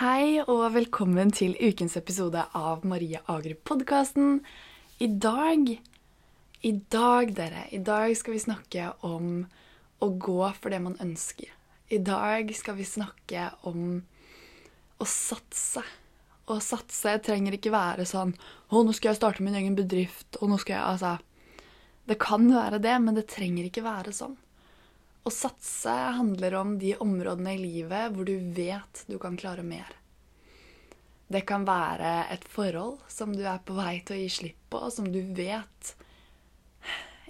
Hei og velkommen til ukens episode av Maria Agerup-podkasten. I dag, i dag, dere, i dag skal vi snakke om å gå for det man ønsker. I dag skal vi snakke om å satse. Å satse trenger ikke være sånn 'Å, nå skal jeg starte min egen bedrift', og nå skal jeg Altså. Det kan være det, men det trenger ikke være sånn. Å satse handler om de områdene i livet hvor du vet du kan klare mer. Det kan være et forhold som du er på vei til å gi slipp på, som du vet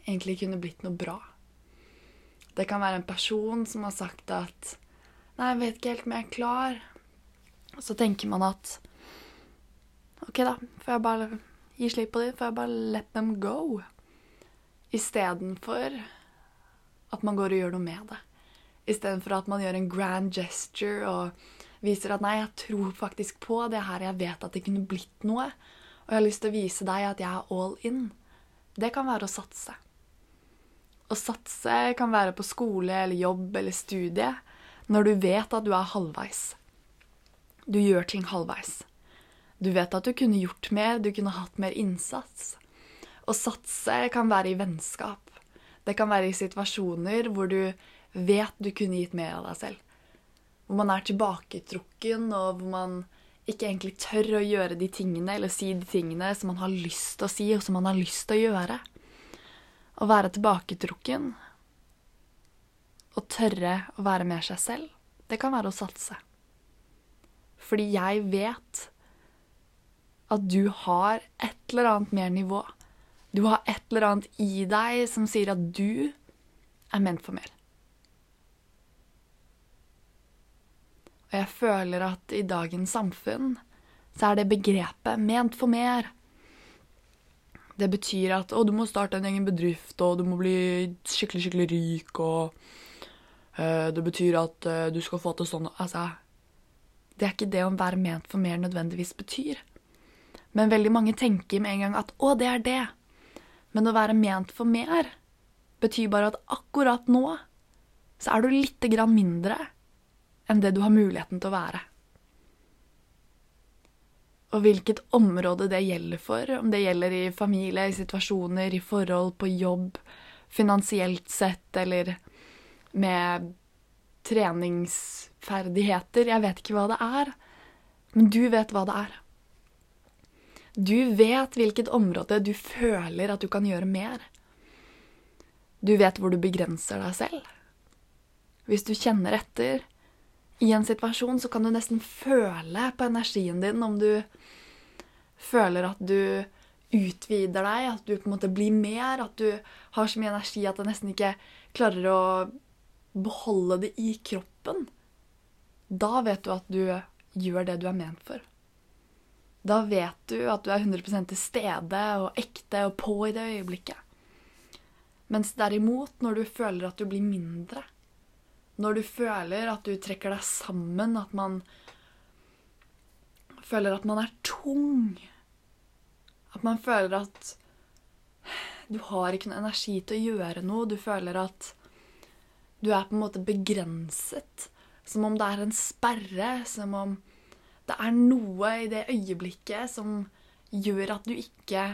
egentlig kunne blitt noe bra. Det kan være en person som har sagt at 'Nei, jeg vet ikke helt om jeg er klar'. Og så tenker man at OK, da. Får jeg bare gi slipp på dem? Får jeg bare let them go? Istedenfor at man går og gjør noe med det. Istedenfor at man gjør en grand gesture og viser at 'nei, jeg tror faktisk på det her, jeg vet at det kunne blitt noe', og jeg har lyst til å vise deg at jeg er all in. Det kan være å satse. Å satse kan være på skole eller jobb eller studie når du vet at du er halvveis. Du gjør ting halvveis. Du vet at du kunne gjort mer, du kunne hatt mer innsats. Å satse kan være i vennskap. Det kan være i situasjoner hvor du vet du kunne gitt mer av deg selv. Hvor man er tilbaketrukken, og hvor man ikke egentlig tør å gjøre de tingene eller si de tingene som man har lyst til å si, og som man har lyst til å gjøre. Å være tilbaketrukken og tørre å være med seg selv, det kan være å satse. Fordi jeg vet at du har et eller annet mer nivå. Du har et eller annet i deg som sier at du er ment for mer. Og jeg føler at i dagens samfunn så er det begrepet 'ment for mer'. Det betyr at å, du må starte en egen bedrift, og du må bli skikkelig, skikkelig rik, og uh, det betyr at uh, du skal få til sånn Altså, det er ikke det å være ment for mer nødvendigvis betyr. Men veldig mange tenker med en gang at å, det er det. Men å være ment for mer betyr bare at akkurat nå så er du lite grann mindre enn det du har muligheten til å være. Og hvilket område det gjelder for, om det gjelder i familie, i situasjoner, i forhold, på jobb, finansielt sett eller med treningsferdigheter Jeg vet ikke hva det er, men du vet hva det er. Du vet hvilket område du føler at du kan gjøre mer. Du vet hvor du begrenser deg selv. Hvis du kjenner etter i en situasjon, så kan du nesten føle på energien din om du føler at du utvider deg, at du på en måte blir mer, at du har så mye energi at du nesten ikke klarer å beholde det i kroppen. Da vet du at du gjør det du er ment for. Da vet du at du er 100 til stede og ekte og på i det øyeblikket. Mens derimot, når du føler at du blir mindre, når du føler at du trekker deg sammen, at man føler at man er tung, at man føler at du har ikke noe energi til å gjøre noe, du føler at du er på en måte begrenset, som om det er en sperre, som om det er noe i det øyeblikket som gjør at du ikke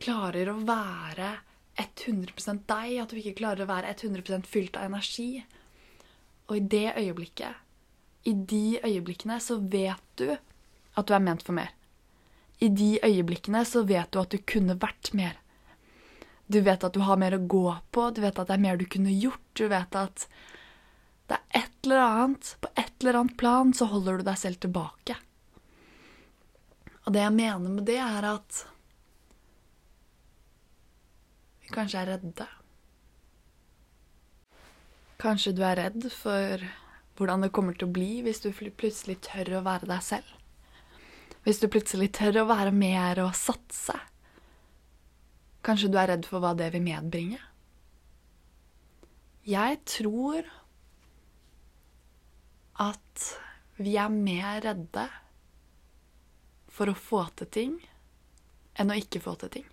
klarer å være 100% deg, at du ikke klarer å være 100% fylt av energi. Og i det øyeblikket, i de øyeblikkene, så vet du at du er ment for mer. I de øyeblikkene så vet du at du kunne vært mer. Du vet at du har mer å gå på, du vet at det er mer du kunne gjort, du vet at det er et eller annet På et eller annet plan så holder du deg selv tilbake. Og det jeg mener med det, er at vi kanskje er redde. Kanskje du er redd for hvordan det kommer til å bli hvis du plutselig tør å være deg selv. Hvis du plutselig tør å være mer og satse. Kanskje du er redd for hva det vil medbringe. Jeg tror at vi er mer redde for å få til ting enn å ikke få til ting.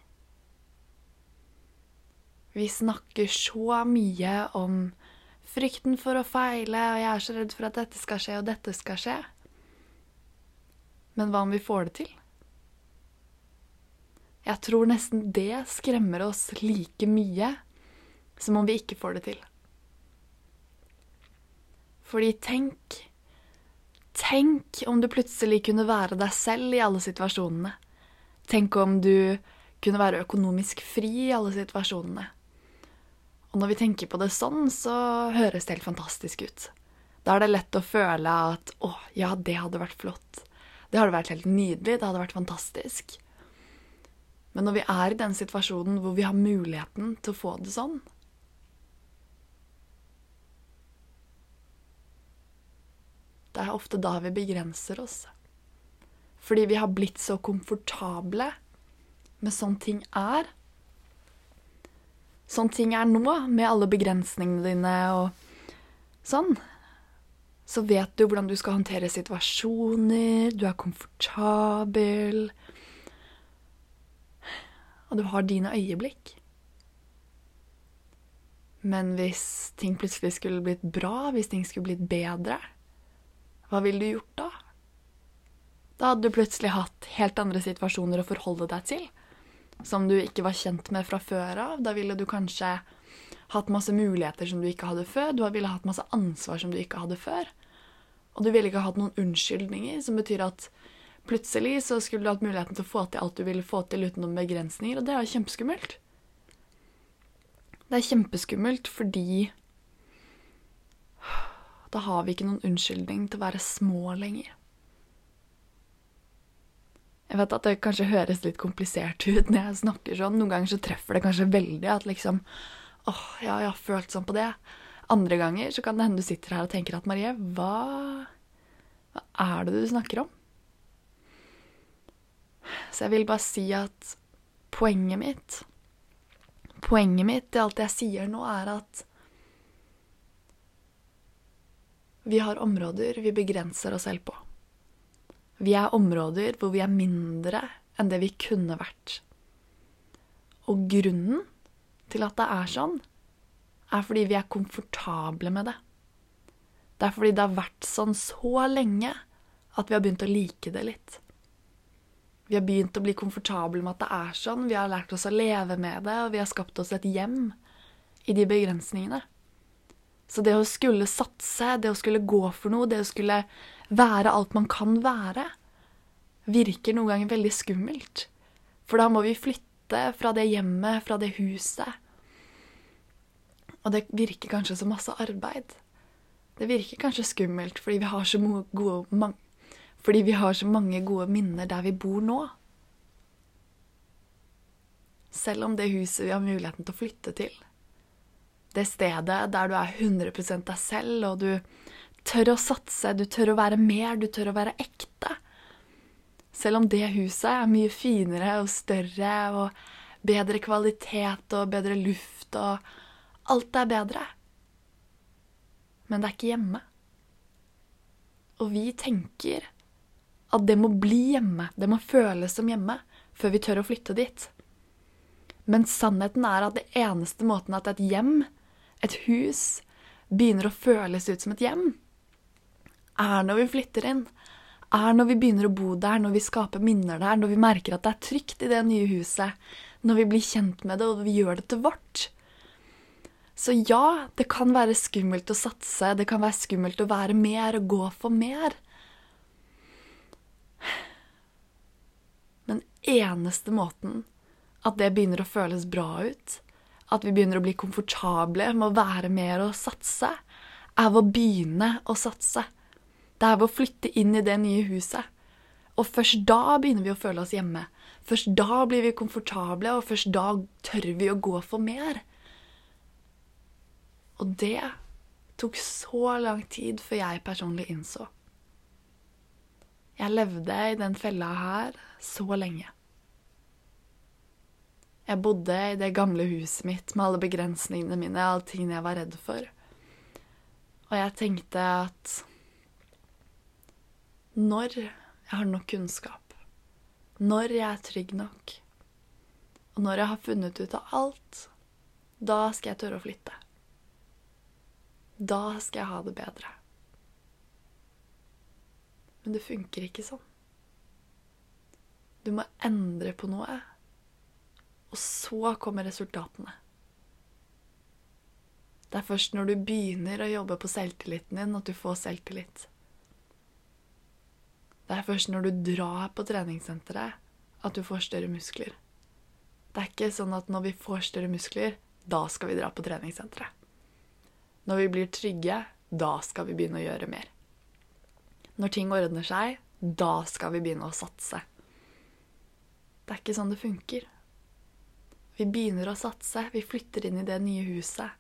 Vi snakker så mye om frykten for å feile, og jeg er så redd for at dette skal skje, og dette skal skje. Men hva om vi får det til? Jeg tror nesten det skremmer oss like mye som om vi ikke får det til. Fordi tenk Tenk om du plutselig kunne være deg selv i alle situasjonene. Tenk om du kunne være økonomisk fri i alle situasjonene. Og når vi tenker på det sånn, så høres det helt fantastisk ut. Da er det lett å føle at å, ja, det hadde vært flott. Det hadde vært helt nydelig, det hadde vært fantastisk. Men når vi er i den situasjonen hvor vi har muligheten til å få det sånn Det er ofte da vi begrenser oss. Fordi vi har blitt så komfortable med sånn ting er sånn ting er nå, med alle begrensningene dine og sånn, så vet du hvordan du skal håndtere situasjoner, du er komfortabel Og du har dine øyeblikk. Men hvis ting plutselig skulle blitt bra, hvis ting skulle blitt bedre, hva ville du gjort da? Da hadde du plutselig hatt helt andre situasjoner å forholde deg til som du ikke var kjent med fra før av. Da ville du kanskje hatt masse muligheter som du ikke hadde før. Du ville hatt masse ansvar som du ikke hadde før. Og du ville ikke hatt noen unnskyldninger, som betyr at plutselig så skulle du hatt muligheten til å få til alt du ville få til uten noen begrensninger, og det er jo kjempeskummelt. Det er kjempeskummelt fordi da har vi ikke noen unnskyldning til å være små lenger. Jeg vet at det kanskje høres litt komplisert ut når jeg snakker sånn. Noen ganger så treffer det kanskje veldig at liksom åh, ja, jeg har følt sånn på det. Andre ganger så kan det hende du sitter her og tenker at Marie, hva, hva er det du snakker om? Så jeg vil bare si at poenget mitt Poenget mitt i alt jeg sier nå, er at vi har områder vi begrenser oss selv på. Vi er områder hvor vi er mindre enn det vi kunne vært. Og grunnen til at det er sånn, er fordi vi er komfortable med det. Det er fordi det har vært sånn så lenge at vi har begynt å like det litt. Vi har begynt å bli komfortable med at det er sånn, vi har lært oss å leve med det, og vi har skapt oss et hjem i de begrensningene. Så det å skulle satse, det å skulle gå for noe, det å skulle være alt man kan være, virker noen ganger veldig skummelt. For da må vi flytte fra det hjemmet, fra det huset. Og det virker kanskje som masse arbeid. Det virker kanskje skummelt fordi vi har så, gode, fordi vi har så mange gode minner der vi bor nå. Selv om det huset vi har muligheten til å flytte til, det stedet der du er 100% deg selv, og du tør å satse, du tør å være mer, du tør å være ekte. Selv om det huset er mye finere og større og bedre kvalitet og bedre luft og Alt er bedre. Men det er ikke hjemme. Og vi tenker at det må bli hjemme, det må føles som hjemme, før vi tør å flytte dit. Men sannheten er at det eneste måten at et hjem et hus begynner å føles ut som et hjem, er når vi flytter inn. Er når vi begynner å bo der, når vi skaper minner der, når vi merker at det er trygt i det nye huset. Når vi blir kjent med det, og vi gjør det til vårt. Så ja, det kan være skummelt å satse, det kan være skummelt å være mer og gå for mer. Men eneste måten at det begynner å føles bra ut, at vi begynner å bli komfortable med å være mer og satse, er ved å begynne å satse. Det er ved å flytte inn i det nye huset. Og først da begynner vi å føle oss hjemme. Først da blir vi komfortable, og først da tør vi å gå for mer. Og det tok så lang tid før jeg personlig innså. Jeg levde i den fella her så lenge. Jeg bodde i det gamle huset mitt med alle begrensningene mine, alle tingene jeg var redd for. Og jeg tenkte at når jeg har nok kunnskap, når jeg er trygg nok, og når jeg har funnet ut av alt, da skal jeg tørre å flytte. Da skal jeg ha det bedre. Men det funker ikke sånn. Du må endre på noe. Og så kommer resultatene. Det er først når du begynner å jobbe på selvtilliten din, at du får selvtillit. Det er først når du drar på treningssenteret, at du får større muskler. Det er ikke sånn at når vi får større muskler, da skal vi dra på treningssenteret. Når vi blir trygge, da skal vi begynne å gjøre mer. Når ting ordner seg, da skal vi begynne å satse. Det er ikke sånn det funker. Vi begynner å satse, vi flytter inn i det nye huset.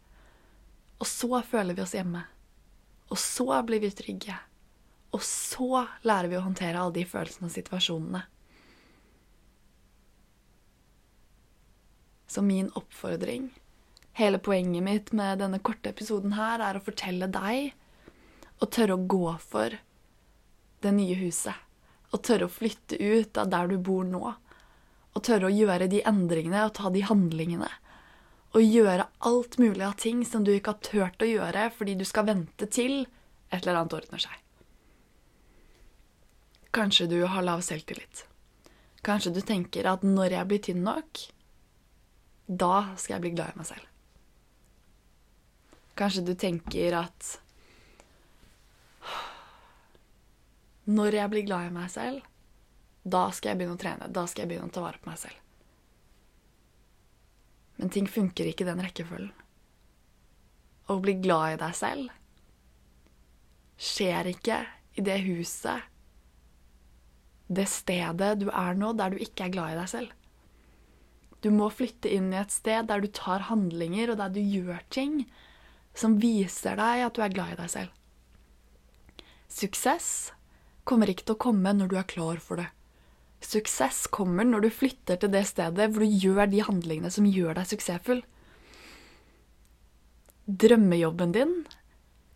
Og så føler vi oss hjemme. Og så blir vi trygge. Og så lærer vi å håndtere alle de følelsene og situasjonene. Så min oppfordring, hele poenget mitt med denne korte episoden her, er å fortelle deg å tørre å gå for det nye huset. Og tørre å flytte ut av der du bor nå. Og tørre å gjøre de endringene og ta de handlingene. Og gjøre alt mulig av ting som du ikke har turt å gjøre fordi du skal vente til et eller annet ordner seg. Kanskje du har lav selvtillit. Kanskje du tenker at når jeg blir tynn nok, da skal jeg bli glad i meg selv. Kanskje du tenker at når jeg blir glad i meg selv, da skal jeg begynne å trene. Da skal jeg begynne å ta vare på meg selv. Men ting funker ikke i den rekkefølgen. Å bli glad i deg selv skjer ikke i det huset det stedet du er nå, der du ikke er glad i deg selv. Du må flytte inn i et sted der du tar handlinger, og der du gjør ting som viser deg at du er glad i deg selv. Suksess kommer ikke til å komme når du er klar for det. Suksess kommer når du flytter til det stedet hvor du gjør de handlingene som gjør deg suksessfull. Drømmejobben din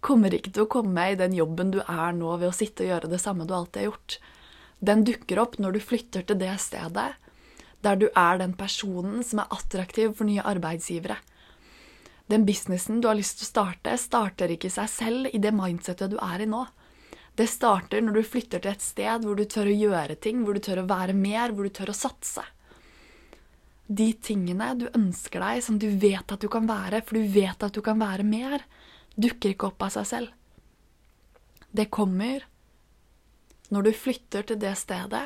kommer ikke til å komme i den jobben du er nå ved å sitte og gjøre det samme du alltid har gjort. Den dukker opp når du flytter til det stedet der du er den personen som er attraktiv for nye arbeidsgivere. Den businessen du har lyst til å starte, starter ikke seg selv i det mindsettet du er i nå. Det starter når du flytter til et sted hvor du tør å gjøre ting, hvor du tør å være mer, hvor du tør å satse. De tingene du ønsker deg, som du vet at du kan være, for du vet at du kan være mer, dukker ikke opp av seg selv. Det kommer når du flytter til det stedet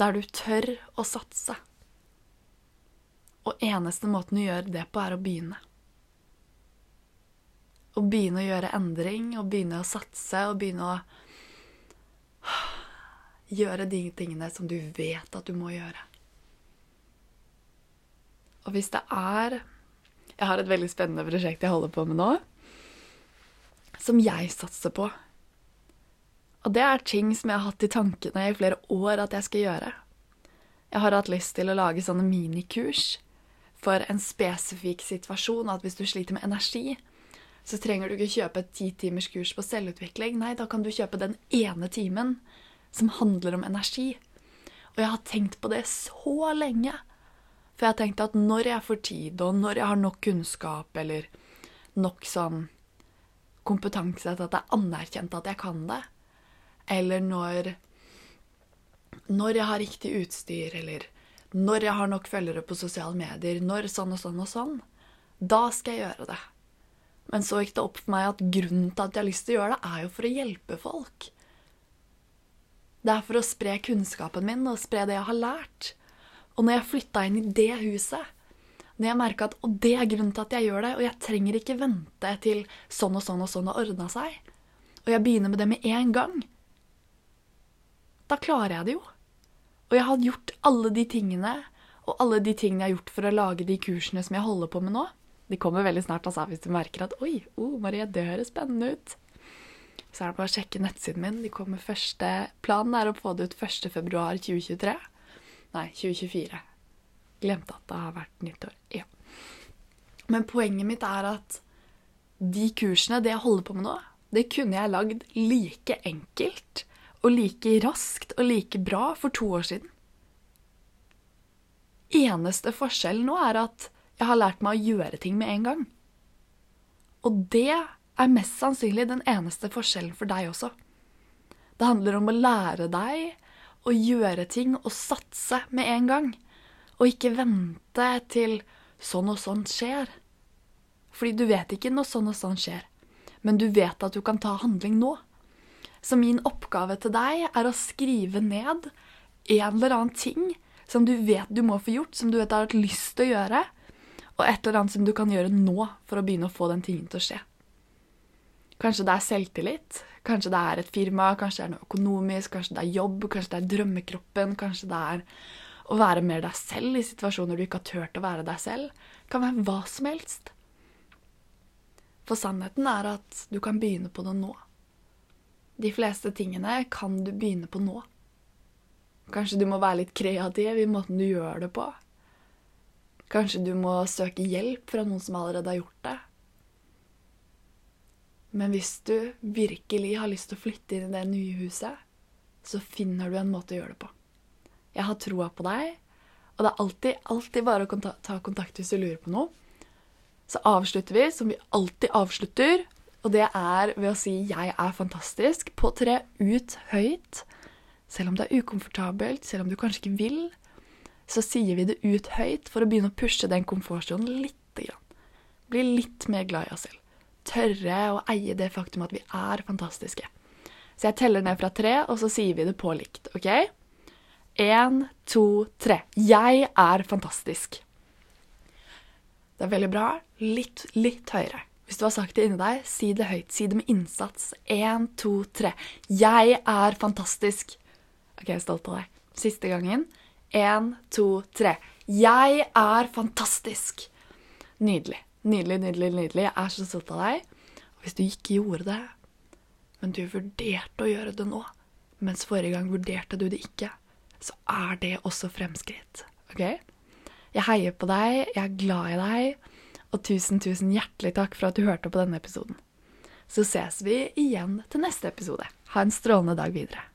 der du tør å satse. Og eneste måten du gjør det på, er å begynne. Å begynne å gjøre endring, og begynne å satse, og begynne å gjøre de tingene som du vet at du må gjøre. Og hvis det er Jeg har et veldig spennende prosjekt jeg holder på med nå, som jeg satser på og det er ting som jeg har hatt i tankene i flere år at jeg skal gjøre. Jeg har hatt lyst til å lage sånne minikurs for en spesifikk situasjon. At hvis du sliter med energi, så trenger du ikke kjøpe et ti timers kurs på selvutvikling. Nei, da kan du kjøpe den ene timen som handler om energi. Og jeg har tenkt på det så lenge. For jeg har tenkt at når jeg får tid, og når jeg har nok kunnskap, eller nok sånn kompetanse til at det er anerkjent at jeg kan det, eller når Når jeg har riktig utstyr, eller når jeg har nok følgere på sosiale medier, når sånn og sånn og sånn, da skal jeg gjøre det. Men så gikk det opp for meg at grunnen til at jeg har lyst til å gjøre det, er jo for å hjelpe folk. Det er for å spre kunnskapen min og spre det jeg har lært. Og når jeg flytta inn i det huset, når jeg merka at og det er grunnen til at jeg gjør det, og jeg trenger ikke vente til sånn og sånn og sånn har ordna seg, og jeg begynner med det med en gang, da klarer jeg det jo. Og jeg har gjort alle de tingene, og alle de tingene jeg har gjort for å lage de kursene som jeg holder på med nå. De kommer veldig snart, altså, hvis du merker at 'oi, oh, Marie, det høres spennende ut'. Så er det bare å sjekke nettsiden min. De kommer første, Planen er å få det ut 1.2.2023. Nei, 2024. Glemte at det har vært nyttår. Ja. Men poenget mitt er at de kursene, det jeg holder på med nå, det kunne jeg lagd like enkelt og like raskt og like bra for to år siden. Eneste forskjell nå er at jeg har lært meg å gjøre ting med en gang. Og det er mest sannsynlig den eneste forskjellen for deg også. Det handler om å lære deg å gjøre ting og satse med en gang. Og ikke vente til sånn og sånn skjer. Fordi du vet ikke når sånn og sånn skjer, men du vet at du kan ta handling nå. Så min oppgave til deg er å skrive ned en eller annen ting som du vet du må få gjort, som du vet du har hatt lyst til å gjøre, og et eller annet som du kan gjøre nå for å begynne å få den tingen til å skje. Kanskje det er selvtillit, kanskje det er et firma, kanskje det er noe økonomisk, kanskje det er jobb, kanskje det er drømmekroppen, kanskje det er å være mer deg selv i situasjoner du ikke har turt å være deg selv. Det kan være hva som helst. For sannheten er at du kan begynne på det nå. De fleste tingene kan du begynne på nå. Kanskje du må være litt kreativ i måten du gjør det på. Kanskje du må søke hjelp fra noen som allerede har gjort det. Men hvis du virkelig har lyst til å flytte inn i det nye huset, så finner du en måte å gjøre det på. Jeg har troa på deg, og det er alltid, alltid bare å ta kontakt hvis du lurer på noe så avslutter vi som vi alltid avslutter. Og det er ved å si 'jeg er fantastisk' på tre ut høyt. Selv om det er ukomfortabelt, selv om du kanskje ikke vil, så sier vi det ut høyt for å begynne å pushe den komfortsonen litt. Bli litt mer glad i oss selv. Tørre å eie det faktum at vi er fantastiske. Så jeg teller ned fra tre, og så sier vi det på likt. OK? Én, to, tre. Jeg er fantastisk. Det er veldig bra. Litt, litt høyere. Hvis du har sagt det inni deg, si det høyt. Si det med innsats. Én, to, tre. Jeg er fantastisk. OK, jeg er stolt av deg. Siste gangen. Én, to, tre. Jeg er fantastisk. Nydelig. Nydelig, nydelig, nydelig. Jeg er så stolt av deg. Hvis du ikke gjorde det, men du vurderte å gjøre det nå, mens forrige gang vurderte du det ikke, så er det også fremskritt. OK? Jeg heier på deg, jeg er glad i deg, og tusen, tusen hjertelig takk for at du hørte på denne episoden. Så ses vi igjen til neste episode. Ha en strålende dag videre.